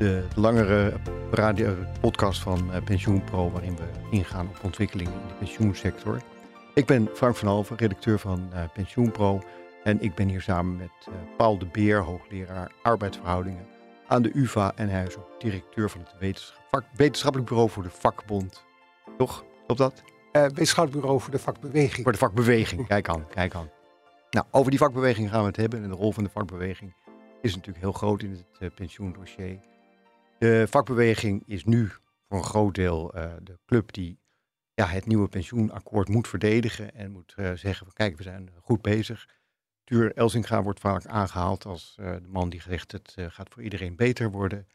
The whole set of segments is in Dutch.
De langere radio podcast van uh, PensioenPro waarin we ingaan op ontwikkelingen in de pensioensector. Ik ben Frank van Alven, redacteur van uh, PensioenPro. En ik ben hier samen met Paul de Beer, hoogleraar arbeidsverhoudingen aan de UvA. En hij is ook directeur van het wetenschap, wetenschappelijk bureau voor de vakbond. Toch? Klopt dat? wetenschappelijk bureau voor de vakbeweging. Voor de vakbeweging, kijk aan, kijk aan. Nou, over die vakbeweging gaan we het hebben. En de rol van de vakbeweging is natuurlijk heel groot in het uh, pensioendossier. De vakbeweging is nu voor een groot deel uh, de club die ja, het nieuwe pensioenakkoord moet verdedigen. En moet uh, zeggen van kijk, we zijn goed bezig. Tuur Elsinga wordt vaak aangehaald als de man die zegt het gaat voor iedereen beter worden.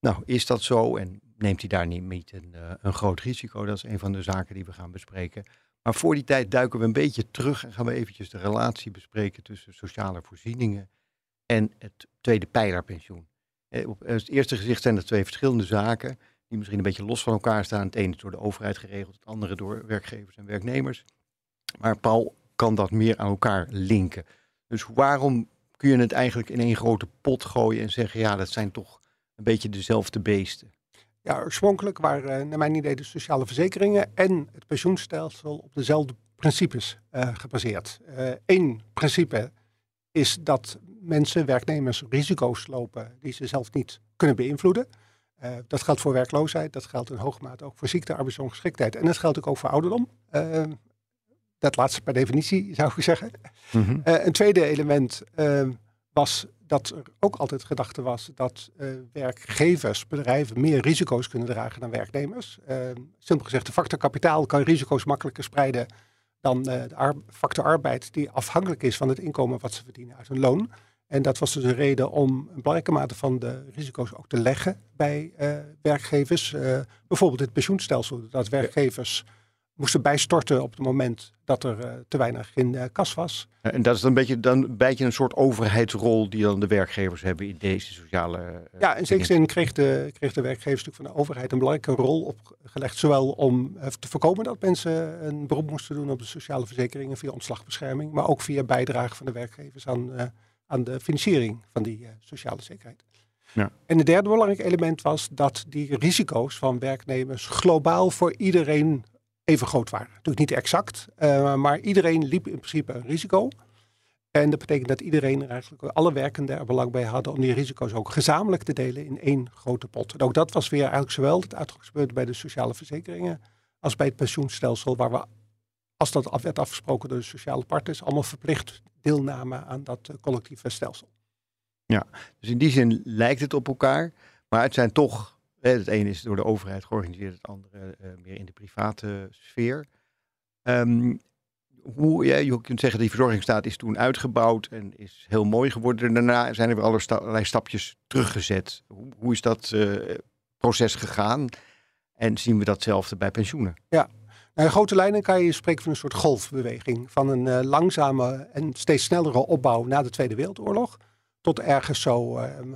Nou, is dat zo en neemt hij daar niet een, een groot risico? Dat is een van de zaken die we gaan bespreken. Maar voor die tijd duiken we een beetje terug en gaan we eventjes de relatie bespreken tussen sociale voorzieningen en het tweede pijlerpensioen. Eh, op het eerste gezicht zijn er twee verschillende zaken die misschien een beetje los van elkaar staan. Het ene door de overheid geregeld, het andere door werkgevers en werknemers. Maar Paul kan dat meer aan elkaar linken. Dus waarom kun je het eigenlijk in één grote pot gooien en zeggen, ja, dat zijn toch een beetje dezelfde beesten? Ja, oorspronkelijk waren uh, naar mijn idee de sociale verzekeringen en het pensioenstelsel op dezelfde principes gebaseerd. Eén principe is dat mensen, werknemers, risico's lopen die ze zelf niet kunnen beïnvloeden. dat geldt voor werkloosheid, dat geldt in hoge mate ook voor ziekte, arbeidsongeschiktheid en dat geldt ook, ook voor ouderdom. dat laatste per definitie zou ik zeggen. Mm -hmm. een tweede element was dat er ook altijd gedachte was dat werkgevers, bedrijven meer risico's kunnen dragen dan werknemers. Simpel gezegd, de factor kapitaal kan risico's makkelijker spreiden dan de ar factor arbeid, die afhankelijk is van het inkomen wat ze verdienen uit hun loon. En dat was dus een reden om een belangrijke mate van de risico's ook te leggen bij werkgevers. bijvoorbeeld het pensioenstelsel, dat werkgevers moesten bijstorten op het moment dat er uh, te weinig in uh, kas was. En dat is dan een beetje, dan een beetje een soort overheidsrol die dan de werkgevers hebben in deze sociale. Uh, ja, in zekere zin kreeg de, kreeg de werkgevers van de overheid een belangrijke rol opgelegd. Zowel om te voorkomen dat mensen een beroep moesten doen op de sociale verzekeringen via ontslagbescherming, maar ook via bijdrage van de werkgevers aan, aan de financiering van die sociale zekerheid. Ja. En het derde belangrijke element was dat die risico's van werknemers globaal voor iedereen even groot waren. Natuurlijk niet exact, uh, maar iedereen liep in principe een risico. En dat betekent dat iedereen er eigenlijk, alle werkenden er belang bij hadden om die risico's ook gezamenlijk te delen in één grote pot. En ook dat was weer eigenlijk zowel het uitgangspunt bij de sociale verzekeringen als bij het pensioenstelsel, waar we, als dat werd afgesproken door de sociale partners, allemaal verplicht deelnamen aan dat uh, collectieve stelsel. Ja, dus in die zin lijkt het op elkaar, maar het zijn toch het ene is door de overheid georganiseerd, het andere uh, meer in de private sfeer. Um, hoe, ja, je kunt zeggen, die verzorgingsstaat is toen uitgebouwd en is heel mooi geworden. Daarna zijn er weer allerlei stapjes teruggezet. Hoe, hoe is dat uh, proces gegaan? En zien we datzelfde bij pensioenen? Ja, nou, in grote lijnen kan je spreken van een soort golfbeweging. Van een uh, langzame en steeds snellere opbouw na de Tweede Wereldoorlog. Tot ergens zo ehm,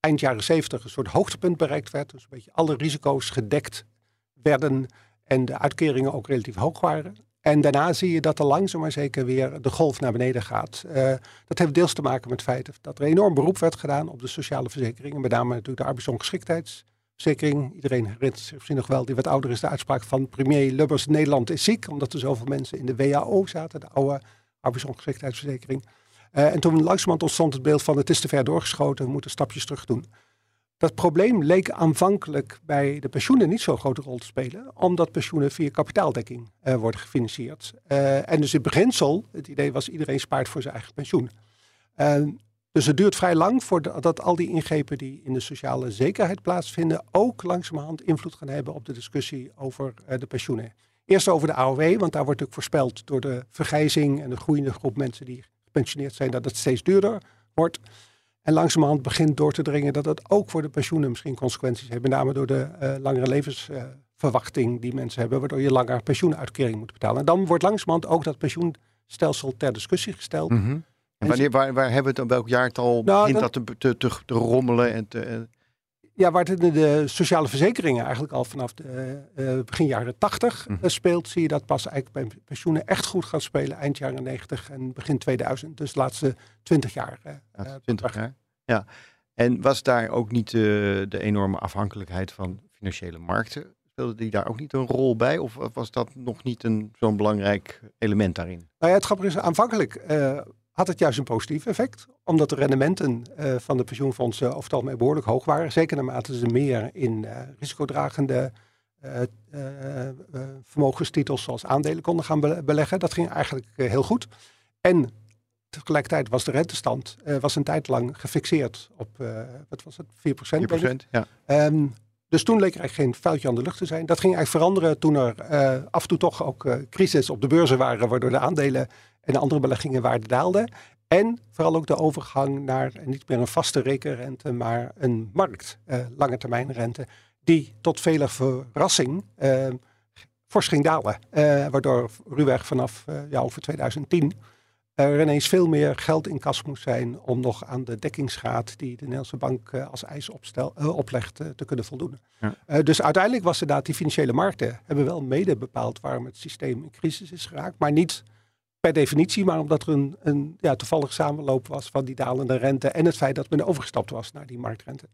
eind jaren zeventig een soort hoogtepunt bereikt werd. Dus een beetje alle risico's gedekt werden en de uitkeringen ook relatief hoog waren. En daarna zie je dat er langzaam maar zeker weer de golf naar beneden gaat. Uh, dat heeft deels te maken met het feit dat er enorm beroep werd gedaan op de sociale verzekeringen. Met name natuurlijk de arbeidsongeschiktheidsverzekering. Iedereen herinnert zich nog wel, die wat ouder is, de uitspraak van premier Lubbers. Nederland is ziek, omdat er zoveel mensen in de WHO zaten, de oude arbeidsongeschiktheidsverzekering. Uh, en toen langzamerhand ontstond het beeld van het is te ver doorgeschoten, we moeten stapjes terug doen. Dat probleem leek aanvankelijk bij de pensioenen niet zo'n grote rol te spelen, omdat pensioenen via kapitaaldekking uh, worden gefinancierd. Uh, en dus in beginsel, het idee was iedereen spaart voor zijn eigen pensioen. Dus het duurt vrij lang voordat al die ingrepen die in de sociale zekerheid plaatsvinden, ook langzamerhand invloed gaan hebben op de discussie over de pensioenen. Eerst over de AOW, want daar wordt natuurlijk voorspeld door de vergrijzing en de groeiende groep mensen die gepensioneerd zijn, dat het steeds duurder wordt. En langzamerhand begint door te dringen dat het ook voor de pensioenen misschien consequenties heeft. Met name door de uh, langere levensverwachting die mensen hebben, waardoor je langer pensioenuitkering moet betalen. En dan wordt langzamerhand ook dat pensioenstelsel ter discussie gesteld. Mhm. En wanneer, waar, waar hebben we het op welk jaartal nou, begint dat, te, te, te, te, rommelen en te, ja, waar de sociale verzekeringen eigenlijk al vanaf de uh, begin jaren 80 mhm. speelt, zie je dat pas eigenlijk bij pensioenen echt goed gaat spelen eind jaren 90 en begin 2000. Dus de laatste 20 jaar. Uh, 20 jaar. Ja. En was daar ook niet de enorme afhankelijkheid van financiële markten? Speelde die daar ook niet een rol bij? Of was dat nog niet een zo'n belangrijk element daarin? Nou ja, het grappige is, aanvankelijk had het juist een positief effect. Omdat de rendementen uh, van de pensioenfondsen over het algemeen behoorlijk hoog waren. Zeker naarmate ze meer in uh, risicodragende uh, vermogenstitels zoals aandelen konden gaan beleggen. Dat ging eigenlijk heel goed. En tegelijkertijd was de rentestand was een tijd lang gefixeerd op, wat was het, 4%? 4%, ja. Um, dus toen leek er eigenlijk geen vuiltje aan de lucht te zijn. Dat ging eigenlijk veranderen toen er af en toe toch ook crisis op de beurzen waren, waardoor de aandelen en de andere beleggingen waarde daalden. En vooral ook de overgang naar niet meer een vaste rekenrente, maar een markt, uh, lange termijn rente, die tot vele verrassing uh, fors ging dalen. Uh, waardoor ruwweg vanaf ja, over 2010 er ineens veel meer geld in kas moest zijn om nog aan de dekkingsgraad die de Nederlandse bank als eis opstel, oplegt te kunnen voldoen. Ja. dus uiteindelijk was inderdaad die financiële markten hebben wel mede bepaald waarom het systeem in crisis is geraakt, maar niet per definitie, maar omdat er een, een ja, toevallig samenloop was van die dalende rente en het feit dat men overgestapt was naar die marktrente.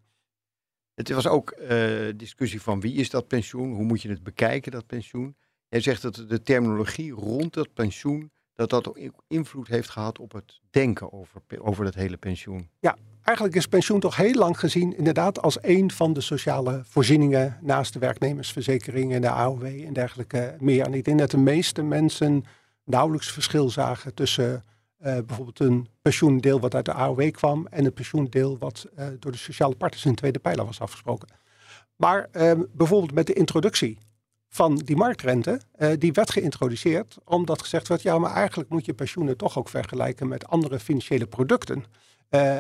Het was ook uh, discussie van wie is dat pensioen, hoe moet je het bekijken, dat pensioen. Jij zegt dat de terminologie rond dat pensioen, dat dat invloed heeft gehad op het denken over, over dat hele pensioen. Ja, eigenlijk is pensioen toch heel lang gezien inderdaad als een van de sociale voorzieningen naast de werknemersverzekering en de AOW en dergelijke meer. En ik denk dat de meeste mensen nauwelijks verschil zagen tussen uh, bijvoorbeeld een pensioendeel wat uit de AOW kwam en een pensioendeel wat uh, door de sociale partners in de tweede pijler was afgesproken. Maar uh, bijvoorbeeld met de introductie van die marktrente, uh, die werd geïntroduceerd omdat gezegd werd, ja, maar eigenlijk moet je pensioenen toch ook vergelijken met andere financiële producten.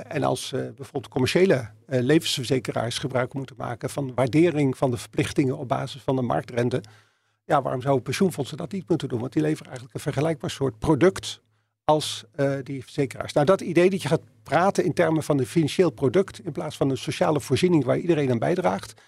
en als bijvoorbeeld commerciële levensverzekeraars gebruik moeten maken van waardering van de verplichtingen op basis van de marktrente, ja, waarom zouden pensioenfondsen dat niet moeten doen? Want die leveren eigenlijk een vergelijkbaar soort product als uh, die verzekeraars. Nou, dat idee dat je gaat praten in termen van een financieel product in plaats van een sociale voorziening waar iedereen aan bijdraagt,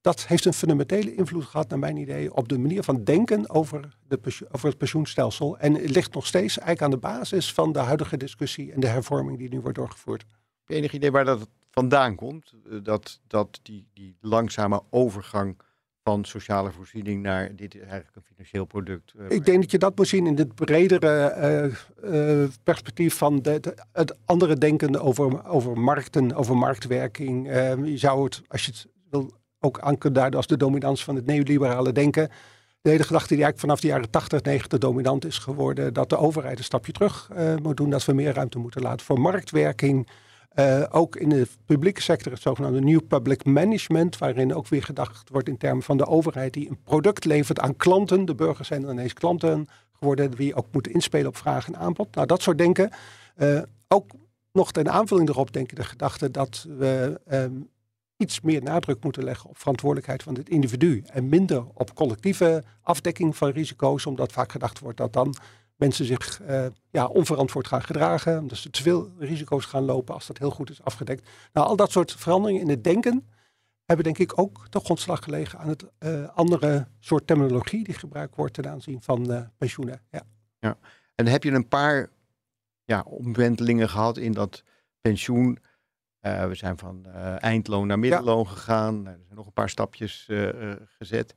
dat heeft een fundamentele invloed gehad, naar mijn idee, op de manier van denken over, de over het pensioenstelsel. En het ligt nog steeds eigenlijk aan de basis van de huidige discussie en de hervorming die nu wordt doorgevoerd. Heb je enig idee waar dat vandaan komt? Eh, dat, dat die, die langzame overgang van sociale voorziening naar dit is eigenlijk een financieel product. Uh, ik denk dat je dat moet zien in het bredere uh, perspectief van de, het andere denken over, over markten, over marktwerking. Ehm, je zou het, als je het wil, ook aan kunnen duiden als de dominantie van het neoliberale denken. De hele gedachte die eigenlijk vanaf de jaren 80, 90 dominant is geworden, dat de overheid een stapje terug moet doen, dat we meer ruimte moeten laten voor marktwerking. Uh, ook in de publieke sector het zogenaamde New Public Management, waarin ook weer gedacht wordt in termen van de overheid die een product levert aan klanten. De burgers zijn dan ineens klanten geworden, wie ook moeten inspelen op vraag en aanbod. Nou, dat soort denken. Uh, ook nog ten aanvulling erop denken de gedachte dat we um, iets meer nadruk moeten leggen op verantwoordelijkheid van het individu en minder op collectieve afdekking van risico's, omdat vaak gedacht wordt dat dan mensen zich uh, ja, onverantwoord gaan gedragen, omdat ze te veel risico's gaan lopen als dat heel goed is afgedekt. Nou, al dat soort veranderingen in het denken hebben denk ik ook de grondslag gelegen aan het uh, andere soort terminologie die gebruikt wordt ten aanzien van uh, pensioenen. Ja. ja, en heb je een paar ja, omwentelingen gehad in dat pensioen? we zijn van eindloon naar middenloon gegaan. Nou, er zijn nog een paar stapjes gezet.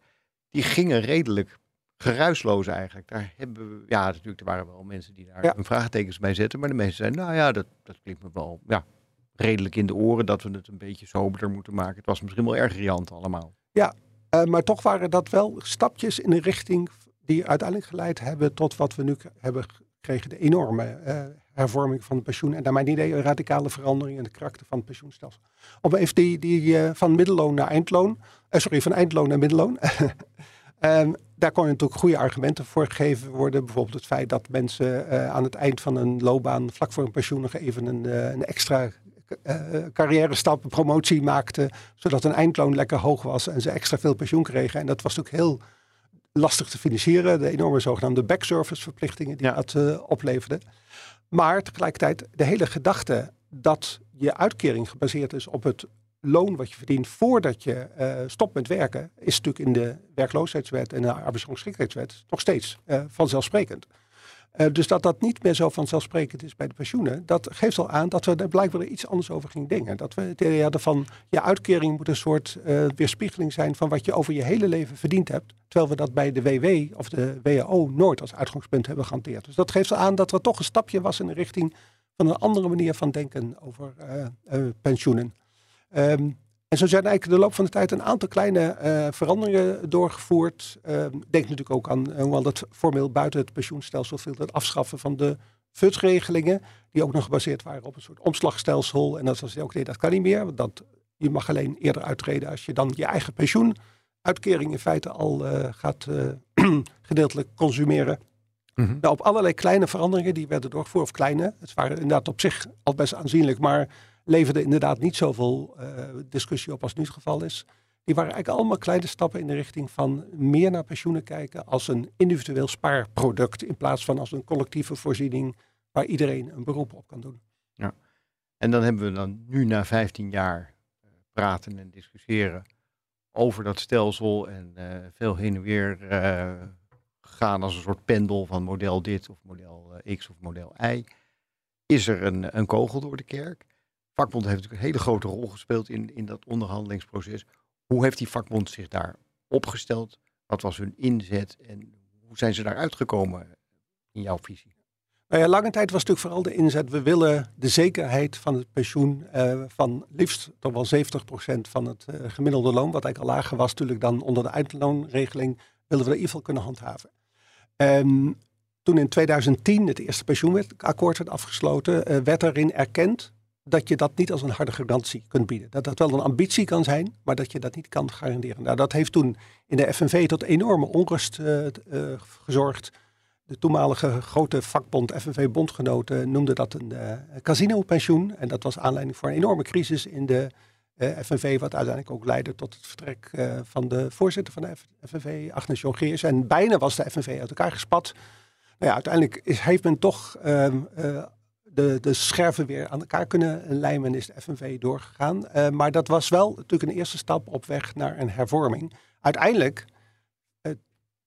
Die gingen redelijk geruisloos eigenlijk. Daar hebben we, ja, natuurlijk, er waren wel mensen die daar ja. een vraagtekens bij zetten. Maar de meesten zeiden, nou ja, dat, dat klinkt me wel ja, redelijk in de oren dat we het een beetje soberder moeten maken. Het was misschien wel erg riant allemaal. Ja, uh, maar toch waren dat wel stapjes in de richting die uiteindelijk geleid hebben tot wat we nu hebben gekregen. De enorme uh, hervorming van het pensioen. En naar mijn idee een radicale verandering in de karakter van het pensioenstelsel. Om even die, die uh, van middelloon naar eindloon. sorry, van eindloon naar middelloon. Um, daar kon natuurlijk goede argumenten voor gegeven worden. Bijvoorbeeld het feit dat mensen uh, aan het eind van een loopbaan, vlak voor een pensioen, nog even een, uh, een extra uh, carrière stappen, promotie maakten, zodat hun eindloon lekker hoog was en ze extra veel pensioen kregen. En dat was natuurlijk heel lastig te financieren. De enorme zogenaamde backservice verplichtingen die dat opleverde. Maar tegelijkertijd de hele gedachte dat je uitkering gebaseerd is op het loon wat je verdient voordat je uh, stopt met werken, is natuurlijk in de werkloosheidswet en de arbeidsongeschiktheidswet nog steeds uh, vanzelfsprekend. Uh, dus dat dat niet meer zo vanzelfsprekend is bij de pensioenen, dat geeft al aan dat we er blijkbaar iets anders over gingen denken. Dat we het idee hadden van je uitkering moet een soort weerspiegeling zijn van wat je over je hele leven verdiend hebt. Terwijl we dat bij de WW of de WHO nooit als uitgangspunt hebben gehanteerd. Dus dat geeft al aan dat er toch een stapje was in de richting van een andere manier van denken over pensioenen. Um, en zo zijn eigenlijk in de loop van de tijd een aantal kleine uh, veranderingen doorgevoerd. Uh, denk natuurlijk ook aan, uh, hoewel dat formeel buiten het pensioenstelsel viel, het afschaffen van de FUT-regelingen, die ook nog gebaseerd waren op een soort omslagstelsel. En dat was ook, nee, dat kan niet meer, want dat, je mag alleen eerder uittreden als je dan je eigen pensioenuitkering in feite al eh, gaat gedeeltelijk consumeren. Mm -hmm. nou, op allerlei kleine veranderingen die werden doorgevoerd, of kleine, het waren inderdaad op zich al best aanzienlijk, maar leverde inderdaad niet zoveel uh, discussie op als nu het geval is. Die waren eigenlijk allemaal kleine stappen in de richting van meer naar pensioenen kijken als een individueel spaarproduct in plaats van als een collectieve voorziening waar iedereen een beroep op kan doen. Ja. En dan hebben we dan nu na 15 jaar uh, praten en discussiëren over dat stelsel en uh, veel heen en weer gaan als een soort pendel van model dit of model X of model Y. Is er een, een kogel door de kerk? Vakbond heeft natuurlijk een hele grote rol gespeeld in, in dat onderhandelingsproces. Hoe heeft die vakbond zich daar opgesteld? Wat was hun inzet en hoe zijn ze daar uitgekomen in jouw visie? Nou ja, lange tijd was natuurlijk vooral de inzet. We willen de zekerheid van het pensioen uh, van liefst toch wel 70% van het uh, gemiddelde loon, wat eigenlijk al lager was natuurlijk dan onder de eindloonregeling, willen we in ieder geval kunnen handhaven. Um, toen in 2010 het eerste pensioenakkoord werd afgesloten, uh, werd erin erkend dat je dat niet als een harde garantie kunt bieden. Dat dat wel een ambitie kan zijn, maar dat je dat niet kan garanderen. Nou, dat heeft toen in de FNV tot enorme onrust uh, uh, gezorgd. De toenmalige grote vakbond FNV-bondgenoten noemden dat een uh, casino-pensioen. En dat was aanleiding voor een enorme crisis in de FNV, wat uiteindelijk ook leidde tot het vertrek van de voorzitter van de FNV, Agnes Jongerius. En bijna was de FNV uit elkaar gespat. Nou ja, uiteindelijk is, heeft men toch ehm, de, de scherven weer aan elkaar kunnen lijmen, is de FNV doorgegaan. Uh, maar dat was wel natuurlijk een eerste stap op weg naar een hervorming. Uiteindelijk, uh,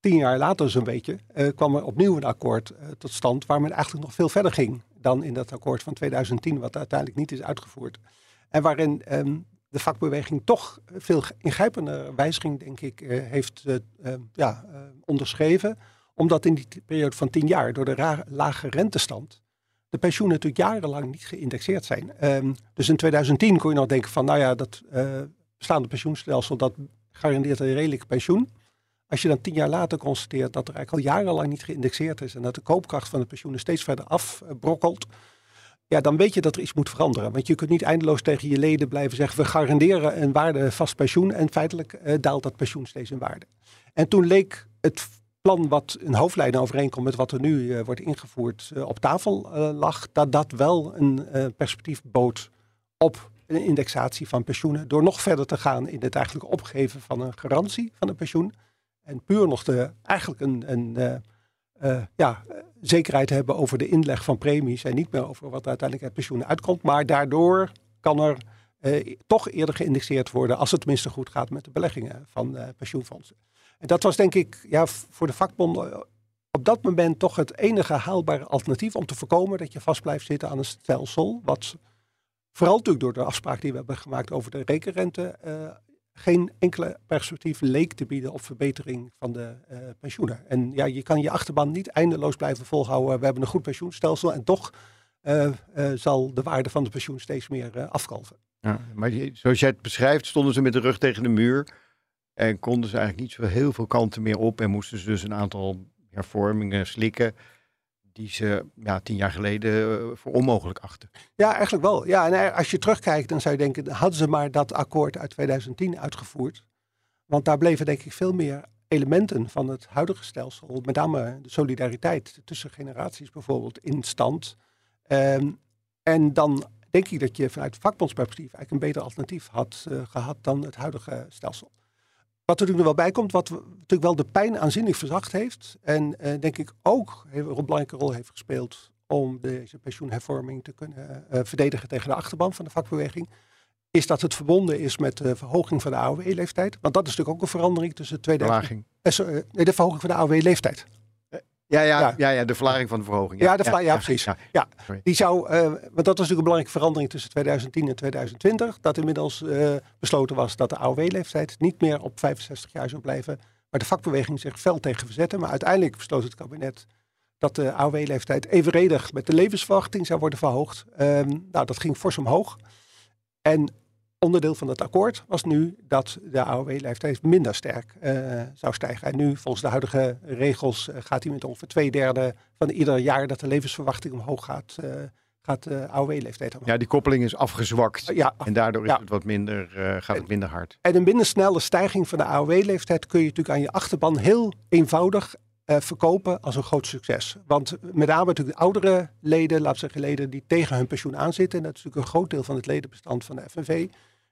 tien jaar later zo'n beetje, uh, kwam er opnieuw een akkoord tot stand waar men eigenlijk nog veel verder ging dan in dat akkoord van 2010, wat uiteindelijk niet is uitgevoerd. En waarin um, de vakbeweging toch veel ingrijpende wijziging, denk ik, heeft ja, onderschreven. Omdat in die periode van tien jaar door de lage rentestand de pensioenen natuurlijk jarenlang niet geïndexeerd zijn. Um, dus in 2010 kon je nog denken van, nou ja, dat uh, bestaande pensioenstelsel, dat garandeert een redelijk pensioen. Als je dan tien jaar later constateert dat er eigenlijk al jarenlang niet geïndexeerd is en dat de koopkracht van de pensioenen steeds verder afbrokkelt, ja, dan weet je dat er iets moet veranderen. Want je kunt niet eindeloos tegen je leden blijven zeggen, we garanderen een waarde vast pensioen en feitelijk uh, daalt dat pensioen steeds in waarde. En toen leek het plan wat een hoofdlijn overeenkomt met wat er nu uh, wordt ingevoerd uh, op tafel uh, lag, dat dat wel een perspectief bood op een indexatie van pensioenen. Door nog verder te gaan in het eigenlijk opgeven van een garantie van een pensioen. En puur nog de, eigenlijk een, een ja, zekerheid hebben over de inleg van premies en niet meer over wat uiteindelijk uit pensioenen uitkomt. Maar daardoor kan er toch eerder geïndexeerd worden als het tenminste goed gaat met de beleggingen van pensioenfondsen. En dat was denk ik ja, voor de vakbonden eh, op dat moment toch het enige haalbare alternatief om te voorkomen dat je vast blijft zitten aan een stelsel. Wat vooral natuurlijk door de afspraak die we hebben gemaakt over de rekenrente uh, geen enkele perspectief leek te bieden op verbetering van de uh, pensioenen. En ja, je kan je achterban niet eindeloos blijven volhouden. We hebben een goed pensioenstelsel en toch zal de waarde van de pensioen steeds meer afkalven. Ja, maar zoals jij het beschrijft, stonden ze met de rug tegen de muur. En konden ze eigenlijk niet zo heel veel kanten meer op en moesten ze dus een aantal hervormingen slikken die ze ja, tien jaar geleden eh, voor onmogelijk achten. Ja, eigenlijk wel. Ja, en eh, als je terugkijkt, dan zou je denken, hadden ze maar dat akkoord uit 2010 uitgevoerd. Want daar bleven denk ik veel meer elementen van het huidige stelsel, met name de solidariteit tussen generaties bijvoorbeeld, in stand. Um, en dan denk ik dat je vanuit vakbondsperspectief eigenlijk een beter alternatief had gehad dan het huidige stelsel. Wat er natuurlijk nog wel bij komt, wat natuurlijk wel de pijn aanzienlijk verzacht heeft. En denk ik ook een belangrijke rol heeft gespeeld om deze pensioenhervorming te kunnen verdedigen tegen de achterban van de vakbeweging is dat het verbonden is met de verhoging van de AOW-leeftijd. Want dat is natuurlijk ook een verandering tussen 2000... Verlaging. nee, de verhoging van de AOW-leeftijd. Ja, ja, ja, ja. de verlaging van de verhoging. Ja, de ja, precies. Ja, Die zou, uh, want dat was natuurlijk een belangrijke verandering tussen 2010 en 2020. Dat inmiddels uh, besloten was dat de AOW-leeftijd niet meer op 65 jaar zou blijven. Maar de vakbeweging zich fel tegen verzetten. Maar uiteindelijk besloot het kabinet dat de AOW-leeftijd evenredig met de levensverwachting zou worden verhoogd. Um, nou, dat ging fors omhoog. En onderdeel van het akkoord was nu dat de AOW-leeftijd minder sterk uh, zou stijgen. En nu, volgens de huidige regels, uh, gaat hij met ongeveer twee derde van ieder jaar dat de levensverwachting omhoog gaat, uh, gaat de AOW-leeftijd omhoog. Ja, die koppeling is afgezwakt. ja, en daardoor is het wat minder, gaat het minder hard. En een minder snelle stijging van de AOW-leeftijd kun je natuurlijk aan je achterban heel eenvoudig uh, verkopen als een groot succes. Want met name natuurlijk de oudere leden, laat zeggen leden die tegen hun pensioen aanzitten, en dat is natuurlijk een groot deel van het ledenbestand van de FNV,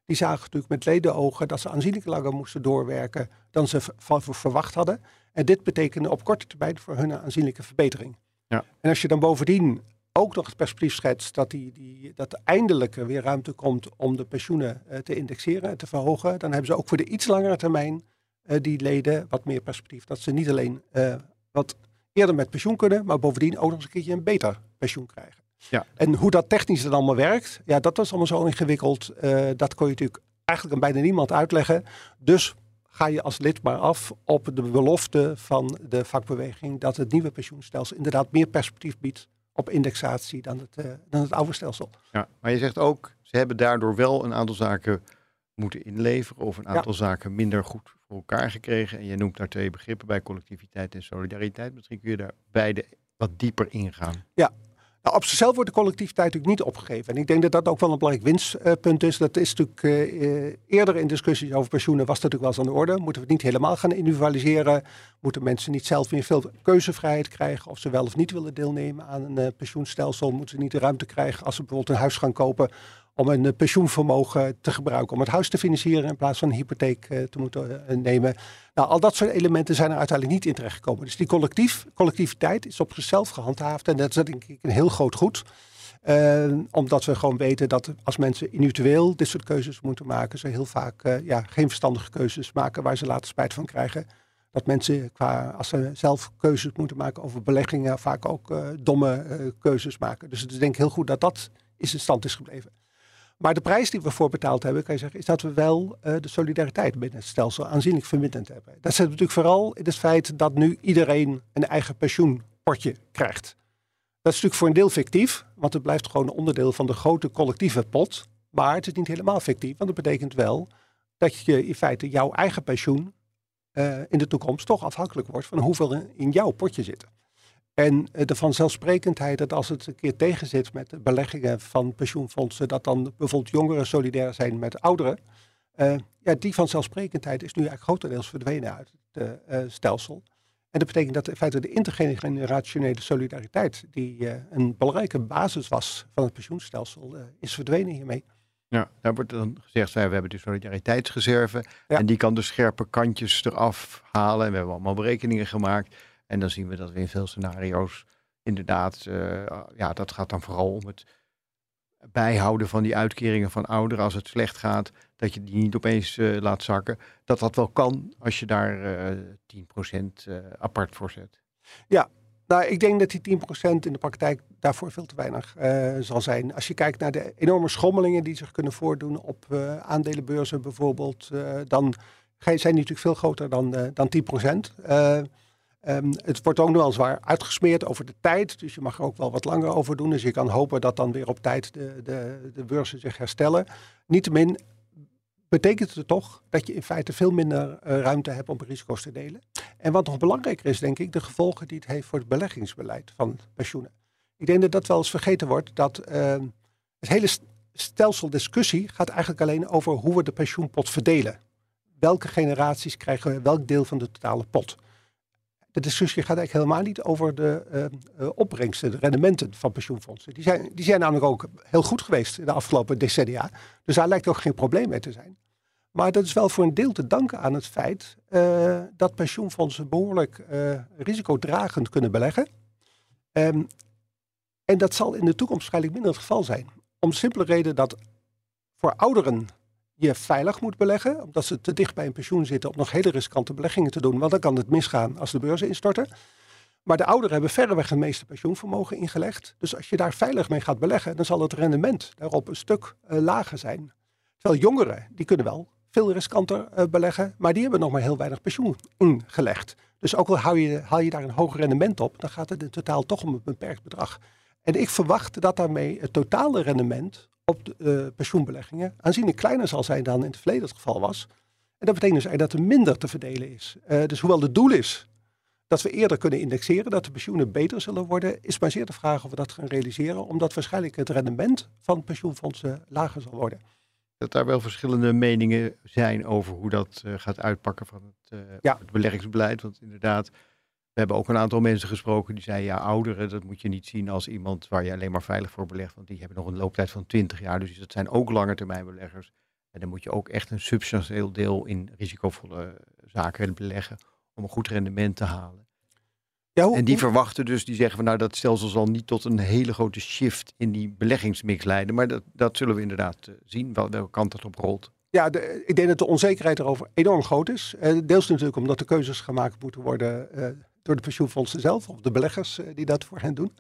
die zagen natuurlijk met ledenogen dat ze aanzienlijk langer moesten doorwerken dan ze verwacht hadden. En dit betekende op korte termijn voor hun een aanzienlijke verbetering. Ja. En als je dan bovendien ook nog het perspectief schetst dat, die, die, dat er eindelijk weer ruimte komt om de pensioenen uh, te indexeren en te verhogen, dan hebben ze ook voor de iets langere termijn die leden wat meer perspectief. Dat ze niet alleen uh, wat eerder met pensioen kunnen, maar bovendien ook nog eens een keertje een beter pensioen krijgen. Ja. En hoe dat technisch dan allemaal werkt, ja, dat was allemaal zo ingewikkeld. Uh, dat kon je natuurlijk eigenlijk aan bijna niemand uitleggen. Dus ga je als lid maar af op de belofte van de vakbeweging dat het nieuwe pensioenstelsel inderdaad meer perspectief biedt op indexatie dan het, uh, dan het oude stelsel. Ja, maar je zegt ook, ze hebben daardoor wel een aantal zaken moeten inleveren of een aantal zaken minder goed elkaar gekregen. En je noemt daar twee begrippen bij, collectiviteit en solidariteit. Misschien kun je daar beide wat dieper ingaan. Ja, nou, op zichzelf wordt de collectiviteit natuurlijk niet opgegeven. En ik denk dat dat ook wel een belangrijk winstpunt is. Dat is natuurlijk uh, eerder in discussies over pensioenen was dat natuurlijk wel eens aan de orde. Moeten we het niet helemaal gaan individualiseren? Moeten mensen niet zelf meer veel keuzevrijheid krijgen of ze wel of niet willen deelnemen aan een uh, pensioenstelsel? Moeten ze niet de ruimte krijgen als ze bijvoorbeeld een huis gaan kopen om een eh, pensioenvermogen te gebruiken om het huis te financieren in plaats van een hypotheek uh, te moeten uh, nemen. Nou, al dat soort elementen zijn er uiteindelijk niet in terechtgekomen. Dus die collectief, collectiviteit is op zichzelf gehandhaafd en dat is denk ik een heel groot goed. Omdat we gewoon weten dat als mensen individueel dit soort keuzes moeten maken, ze heel vaak ja, geen verstandige keuzes maken waar ze later spijt van krijgen. Dat mensen, qua, als ze zelf keuzes moeten maken over beleggingen, vaak ook domme keuzes maken. Dus het is denk ik heel goed dat dat in stand is gebleven. Maar de prijs die we voor betaald hebben, kan je zeggen, is dat we wel uh, de solidariteit binnen het stelsel aanzienlijk verminderd hebben. Dat zit natuurlijk vooral in het feit dat nu iedereen een eigen pensioenpotje krijgt. Dat is natuurlijk voor een deel fictief, want het blijft gewoon een onderdeel van de grote collectieve pot. Maar het is niet helemaal fictief, want dat betekent wel dat je in feite jouw eigen pensioen uh, in de toekomst toch afhankelijk wordt van hoeveel in jouw potje zitten. En eh, de vanzelfsprekendheid dat als het een keer tegenzit met beleggingen van pensioenfondsen, dat dan bijvoorbeeld jongeren solidair zijn met ouderen. Uh, ja, die vanzelfsprekendheid is nu eigenlijk grotendeels verdwenen uit het uh, stelsel. En dat betekent dat in feite de intergenerationele solidariteit, die een belangrijke basis was van het pensioenstelsel, is verdwenen hiermee. Ja, daar wordt dan gezegd, we hebben de solidariteitsreserve en die kan de scherpe kantjes eraf halen. En we hebben allemaal berekeningen gemaakt. En dan zien we dat we in veel scenario's inderdaad, uh, ja, dat gaat dan vooral om het bijhouden van die uitkeringen van ouderen als het slecht gaat, dat je die niet opeens uh, laat zakken. Dat dat wel kan als je daar uh, 10% apart voor zet. Ja, nou, ik denk dat die 10% in de praktijk daarvoor veel te weinig zal zijn. Als je kijkt naar de enorme schommelingen die zich kunnen voordoen op aandelenbeurzen bijvoorbeeld, dan zijn die natuurlijk veel groter dan, dan 10%. Um, het wordt ook nog wel zwaar uitgesmeerd over de tijd. Dus je mag er ook wel wat langer over doen. Dus je kan hopen dat dan weer op tijd de, de, de beurzen zich herstellen. Niettemin betekent het toch dat je in feite veel minder uh, ruimte hebt om risico's te delen. En wat nog belangrijker is, denk ik, de gevolgen die het heeft voor het beleggingsbeleid van pensioenen. Ik denk dat dat wel eens vergeten wordt, dat uh, het hele stelsel discussie gaat eigenlijk alleen over hoe we de pensioenpot verdelen. Welke generaties krijgen welk deel van de totale pot? De discussie gaat eigenlijk helemaal niet over de uh, opbrengsten, de rendementen van pensioenfondsen. Die zijn, die zijn namelijk ook heel goed geweest in de afgelopen decennia. Dus daar lijkt ook geen probleem mee te zijn. Maar dat is wel voor een deel te danken aan het feit uh, dat pensioenfondsen behoorlijk risicodragend kunnen beleggen. Um, en dat zal in de toekomst waarschijnlijk minder het geval zijn. Om simpele reden dat voor ouderen je veilig moet beleggen, omdat ze te dicht bij een pensioen zitten om nog hele riskante beleggingen te doen, want dan kan het misgaan als de beurzen instorten. Maar de ouderen hebben verreweg het meeste pensioenvermogen ingelegd. Dus als je daar veilig mee gaat beleggen, dan zal het rendement daarop een stuk uh, lager zijn. Terwijl jongeren, die kunnen wel veel riskanter uh, beleggen, maar die hebben nog maar heel weinig pensioen ingelegd. Dus ook al haal je, haal je daar een hoger rendement op, dan gaat het in totaal toch om een beperkt bedrag. En ik verwacht dat daarmee het totale rendement op de uh, pensioenbeleggingen aanzienlijk kleiner zal zijn dan in het verleden het geval was. En dat betekent dus dat er minder te verdelen is. Uh, dus hoewel het doel is dat we eerder kunnen indexeren, dat de pensioenen beter zullen worden, is maar zeer de vraag of we dat gaan realiseren, omdat waarschijnlijk het rendement van pensioenfondsen lager zal worden. Dat daar wel verschillende meningen zijn over hoe dat uh, gaat uitpakken van het, ja. het beleggingsbeleid. Want inderdaad, we hebben ook een aantal mensen gesproken die zeiden, ja, ouderen, dat moet je niet zien als iemand waar je alleen maar veilig voor belegt, want die hebben nog een looptijd van 20 jaar, dus dat zijn ook langetermijnbeleggers. En dan moet je ook echt een substantieel deel in risicovolle zaken beleggen om een goed rendement te halen. Ja, hoe, en die verwachten dus, die zeggen van nou dat stelsel zal niet tot een hele grote shift in die beleggingsmix leiden, maar dat, dat zullen we inderdaad uh, zien, wel, welke kant het op rolt. Ja, de, ik denk dat de onzekerheid erover enorm groot is. Uh, deels natuurlijk omdat er keuzes gemaakt moeten worden uh, door de pensioenfondsen zelf, of de beleggers eh, die dat voor hen doen.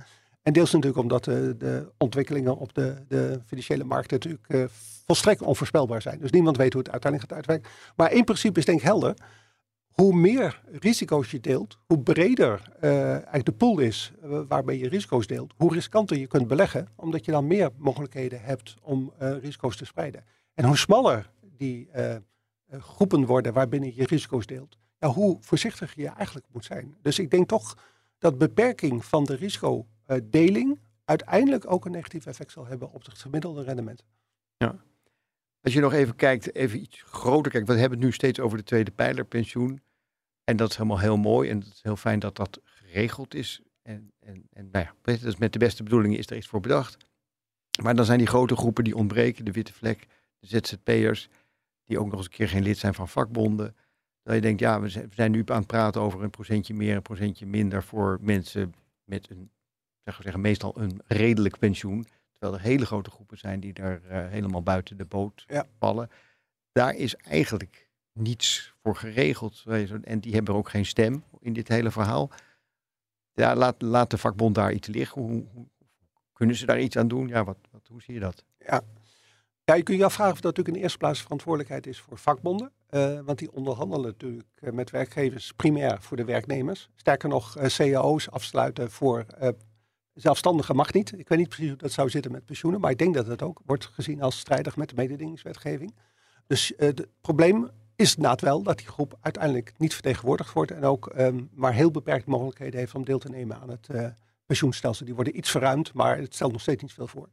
En deels natuurlijk omdat de, de ontwikkelingen op de, de, financiële markten natuurlijk uh, volstrekt onvoorspelbaar zijn. Dus niemand weet hoe het uiteindelijk gaat uitwerken. Maar in principe is denk ik helder. Hoe meer risico's je deelt, hoe breder eigenlijk de pool is waarmee je risico's deelt, hoe riskanter je kunt beleggen, omdat je dan meer mogelijkheden hebt om risico's te spreiden. En hoe smaller die groepen worden waarbinnen je risico's deelt, hoe voorzichtig je eigenlijk moet zijn. Dus ik denk toch dat beperking van de risicodeling uiteindelijk ook een negatief effect zal hebben op het gemiddelde rendement. Ja. Als je nog even kijkt, even iets groter kijkt. We hebben het nu steeds over de tweede pijler pensioen. En dat is helemaal heel mooi. En het is heel fijn dat dat geregeld is. En, en, en nou ja, dus met de beste bedoelingen is er iets voor bedacht. Maar dan zijn die grote groepen die ontbreken, de witte vlek, de ZZP'ers, die ook nog eens een keer geen lid zijn van vakbonden. Dat je denkt, ja, we zijn nu aan het praten over een procentje meer, een procentje minder voor mensen met een, zeg zeggen, meestal een redelijk pensioen. Terwijl er hele grote groepen zijn die daar uh, helemaal buiten de boot ja. vallen. Daar is eigenlijk niets voor geregeld. En die hebben ook geen stem in dit hele verhaal. Ja, laat, laat de vakbond daar iets liggen. Hoe, hoe, kunnen ze daar iets aan doen? Ja, wat, wat, hoe zie je dat? Ja, ja, je kunt je afvragen of dat natuurlijk in de eerste plaats verantwoordelijkheid is voor vakbonden. Uh, want die onderhandelen natuurlijk uh, met werkgevers primair voor de werknemers. Sterker nog, uh, cao's afsluiten voor zelfstandigen mag niet. Ik weet niet precies hoe dat zou zitten met pensioenen, maar ik denk dat het ook wordt gezien als strijdig met de mededingingswetgeving. Dus het probleem is inderdaad wel dat die groep uiteindelijk niet vertegenwoordigd wordt en ook um, maar heel beperkte mogelijkheden heeft om deel te nemen aan het pensioenstelsel. Die worden iets verruimd, maar het stelt nog steeds niet veel voor.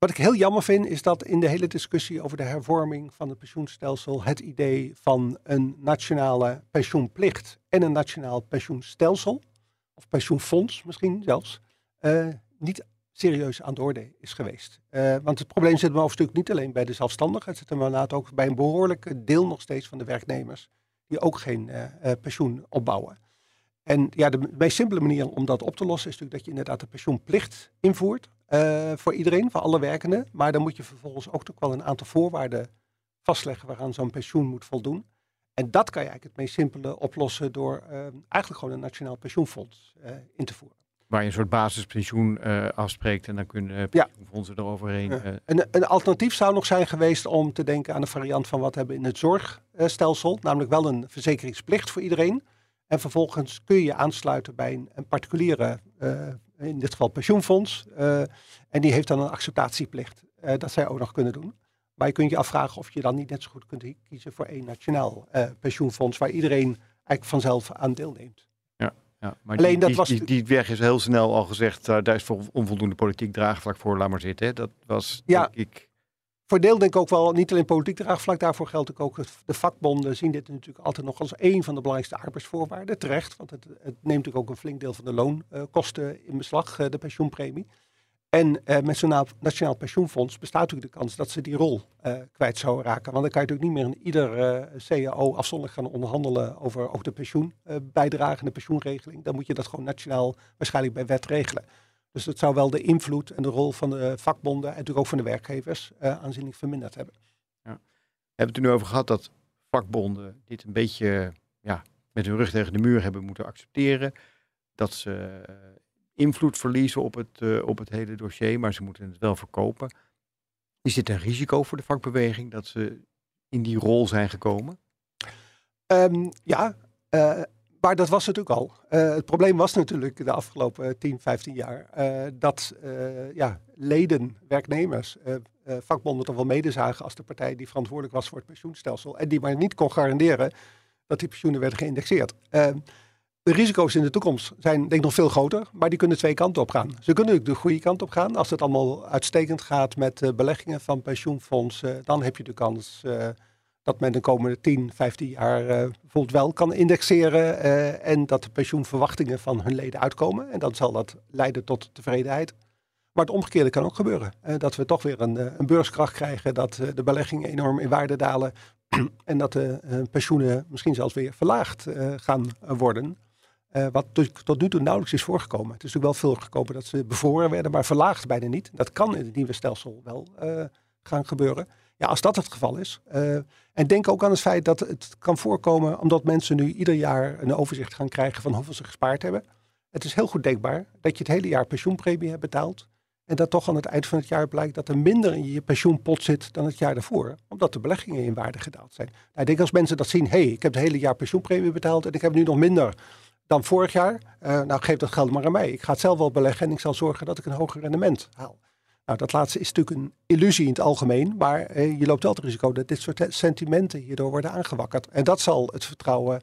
Wat ik heel jammer vind, is dat in de hele discussie over de hervorming van het pensioenstelsel het idee van een nationale pensioenplicht en een nationaal pensioenstelsel, of pensioenfonds misschien zelfs, uh, niet serieus aan de orde is geweest. Uh, want het probleem zit maar stuk niet alleen bij de zelfstandigen, het zit hem inderdaad ook bij een behoorlijk deel nog steeds van de werknemers, die ook geen uh, pensioen opbouwen. En ja, de meest simpele manier om dat op te lossen is natuurlijk dat je inderdaad de pensioenplicht invoert. Uh, voor iedereen, voor alle werkenden. Maar dan moet je vervolgens ook toch wel een aantal voorwaarden vastleggen waaraan zo'n pensioen moet voldoen. En dat kan je eigenlijk het meest simpele oplossen door uh, eigenlijk gewoon een nationaal pensioenfonds uh, in te voeren. Waar je een soort basispensioen afspreekt en dan kunnen pensioenfondsen ja. eroverheen. Een, een, alternatief zou nog zijn geweest om te denken aan een variant van wat we hebben in het zorgstelsel. Namelijk wel een verzekeringsplicht voor iedereen. En vervolgens kun je aansluiten bij een, een particuliere in dit geval pensioenfonds. Uh, en die heeft dan een acceptatieplicht. Uh, dat zij ook nog kunnen doen. Maar je kunt je afvragen of je dan niet net zo goed kunt kiezen voor één nationaal uh, pensioenfonds, waar iedereen eigenlijk vanzelf aan deelneemt. Ja, ja maar Alleen die, dat die, was... die, die, weg is heel snel al gezegd, daar is voor onvoldoende politiek draagvlak voor, laat maar zitten. Hè? Dat was, ja. denk ik, voor deel denk ik ook wel, niet alleen politiek draagvlak, daarvoor geldt ook, de vakbonden zien dit natuurlijk altijd nog als een van de belangrijkste arbeidsvoorwaarden. Terecht, want het, het neemt natuurlijk ook een flink deel van de loonkosten in beslag, de pensioenpremie. En uh, met zo'n Nationaal Pensioenfonds bestaat natuurlijk de kans dat ze die rol kwijt zouden raken. Want dan kan je natuurlijk niet meer in ieder uh, CAO afzonderlijk gaan onderhandelen over ook de pensioenbijdrage en de pensioenregeling. Dan moet je dat gewoon nationaal waarschijnlijk bij wet regelen. Dus dat zou wel de invloed en de rol van de vakbonden en natuurlijk ook van de werkgevers aanzienlijk verminderd hebben. Ja. We hebben het er nu over gehad dat vakbonden dit een beetje ja, met hun rug tegen de muur hebben moeten accepteren. Dat ze invloed verliezen op het, uh, op het hele dossier, maar ze moeten het wel verkopen. Is dit een risico voor de vakbeweging dat ze in die rol zijn gekomen? Um, ja, maar dat was natuurlijk al. Uh, het probleem was natuurlijk de afgelopen 10, 15 jaar dat ja, leden, werknemers, vakbonden toch wel medezagen als de partij die verantwoordelijk was voor het pensioenstelsel en die maar niet kon garanderen dat die pensioenen werden geïndexeerd. Ehm, de risico's in de toekomst zijn denk ik nog veel groter, maar die kunnen twee kanten op gaan. Ze kunnen de goede kant op gaan. Als het allemaal uitstekend gaat met beleggingen van pensioenfondsen, dan heb je de kans dat men de komende 10, 15 jaar uh, bijvoorbeeld wel kan indexeren en dat de pensioenverwachtingen van hun leden uitkomen. En dan zal dat leiden tot tevredenheid. Maar het omgekeerde kan ook gebeuren. dat we toch weer een, een beurskracht krijgen, dat de beleggingen enorm in waarde dalen en dat de pensioenen misschien zelfs weer verlaagd gaan worden. Wat tot nu toe nauwelijks is voorgekomen. Het is natuurlijk wel veel gekomen dat ze bevroren werden, maar verlaagd bijna niet. Dat kan in het nieuwe stelsel wel gaan gebeuren. Ja, als dat het geval is. Uh, en denk ook aan het feit dat het kan voorkomen, omdat mensen nu ieder jaar een overzicht gaan krijgen van hoeveel ze gespaard hebben. Het is heel goed denkbaar dat je het hele jaar pensioenpremie hebt betaald. En dat toch aan het eind van het jaar blijkt dat er minder in je pensioenpot zit dan het jaar daarvoor. Omdat de beleggingen in waarde gedaald zijn. Nou, ik denk als mensen dat zien, hé, hey, ik heb het hele jaar pensioenpremie betaald en ik heb nu nog minder dan vorig jaar. Uh, nou, geef dat geld maar aan mij. Ik ga het zelf wel beleggen en ik zal zorgen dat ik een hoger rendement haal. Nou, dat laatste is natuurlijk een illusie in het algemeen, maar uh, je loopt wel het risico dat dit soort sentimenten hierdoor worden aangewakkerd. En dat zal het vertrouwen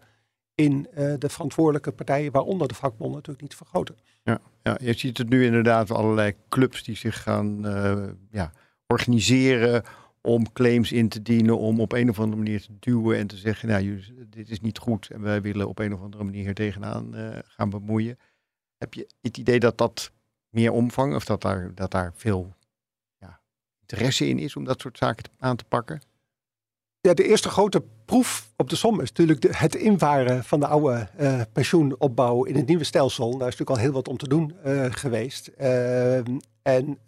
in uh, de verantwoordelijke partijen, waaronder de vakbonden, natuurlijk niet vergroten. Ja, ja, je ziet het nu inderdaad allerlei clubs die zich gaan ja, organiseren om claims in te dienen, om op een of andere manier te duwen en te zeggen, nou, dit is niet goed en wij willen op een of andere manier tegenaan gaan bemoeien. Heb je het idee dat dat meer omvang of dat daar, dat daar veel interesse in is om dat soort zaken aan te pakken? Ja, de eerste grote proef op de som is natuurlijk het invaren van de oude uh, pensioenopbouw in het nieuwe stelsel. Daar is natuurlijk al heel wat om te doen uh, geweest. Ehm, en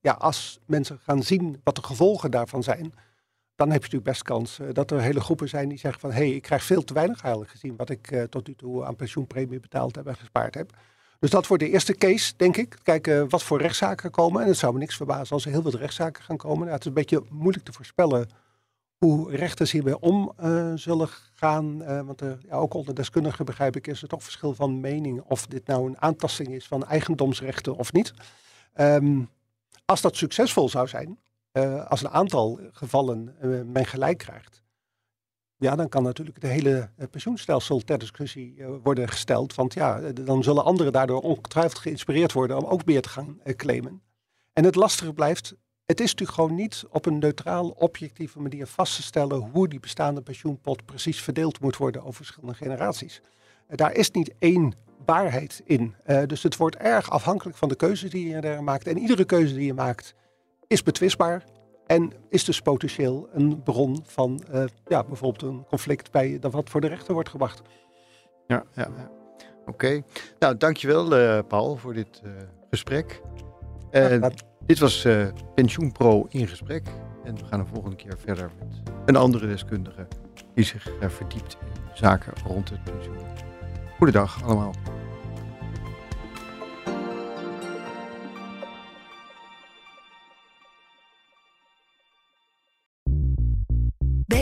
ja, als mensen gaan zien wat de gevolgen daarvan zijn, dan heb je natuurlijk best kans dat er hele groepen zijn die zeggen van hé, hey, ik krijg veel te weinig eigenlijk gezien wat ik tot nu toe aan pensioenpremie betaald heb en gespaard heb. Dus dat wordt de eerste case, denk ik. Kijken wat voor rechtszaken komen. En het zou me niks verbazen als er heel veel rechtszaken gaan komen. Nou, het is een beetje moeilijk te voorspellen hoe rechters hierbij om uh, zullen gaan. want ja, ook onder deskundigen begrijp ik, is er toch verschil van mening of dit nou een aantasting is van eigendomsrechten of niet. Um, als dat succesvol zou zijn, uh, als een aantal gevallen men gelijk krijgt, ja, dan kan natuurlijk het hele uh, pensioenstelsel ter discussie worden gesteld. Want ja, dan zullen anderen daardoor ongetwijfeld geïnspireerd worden om ook meer te gaan claimen. En het lastige blijft, het is natuurlijk gewoon niet op een neutraal, objectieve manier vast te stellen hoe die bestaande pensioenpot precies verdeeld moet worden over verschillende generaties. daar is niet één waarheid in. Dus het wordt erg afhankelijk van de keuze die je er maakt. En iedere keuze die je maakt is betwistbaar. En is dus potentieel een bron van uh, ja, bijvoorbeeld een conflict bij dat wat voor de rechter wordt gebracht. Ja, ja, ja. oké. Okay. Nou, dankjewel uh, Paul voor dit gesprek. Ja, dit was PensioenPro in gesprek. En we gaan de volgende keer verder met een andere deskundige die zich verdiept in zaken rond het pensioen. Goedendag allemaal.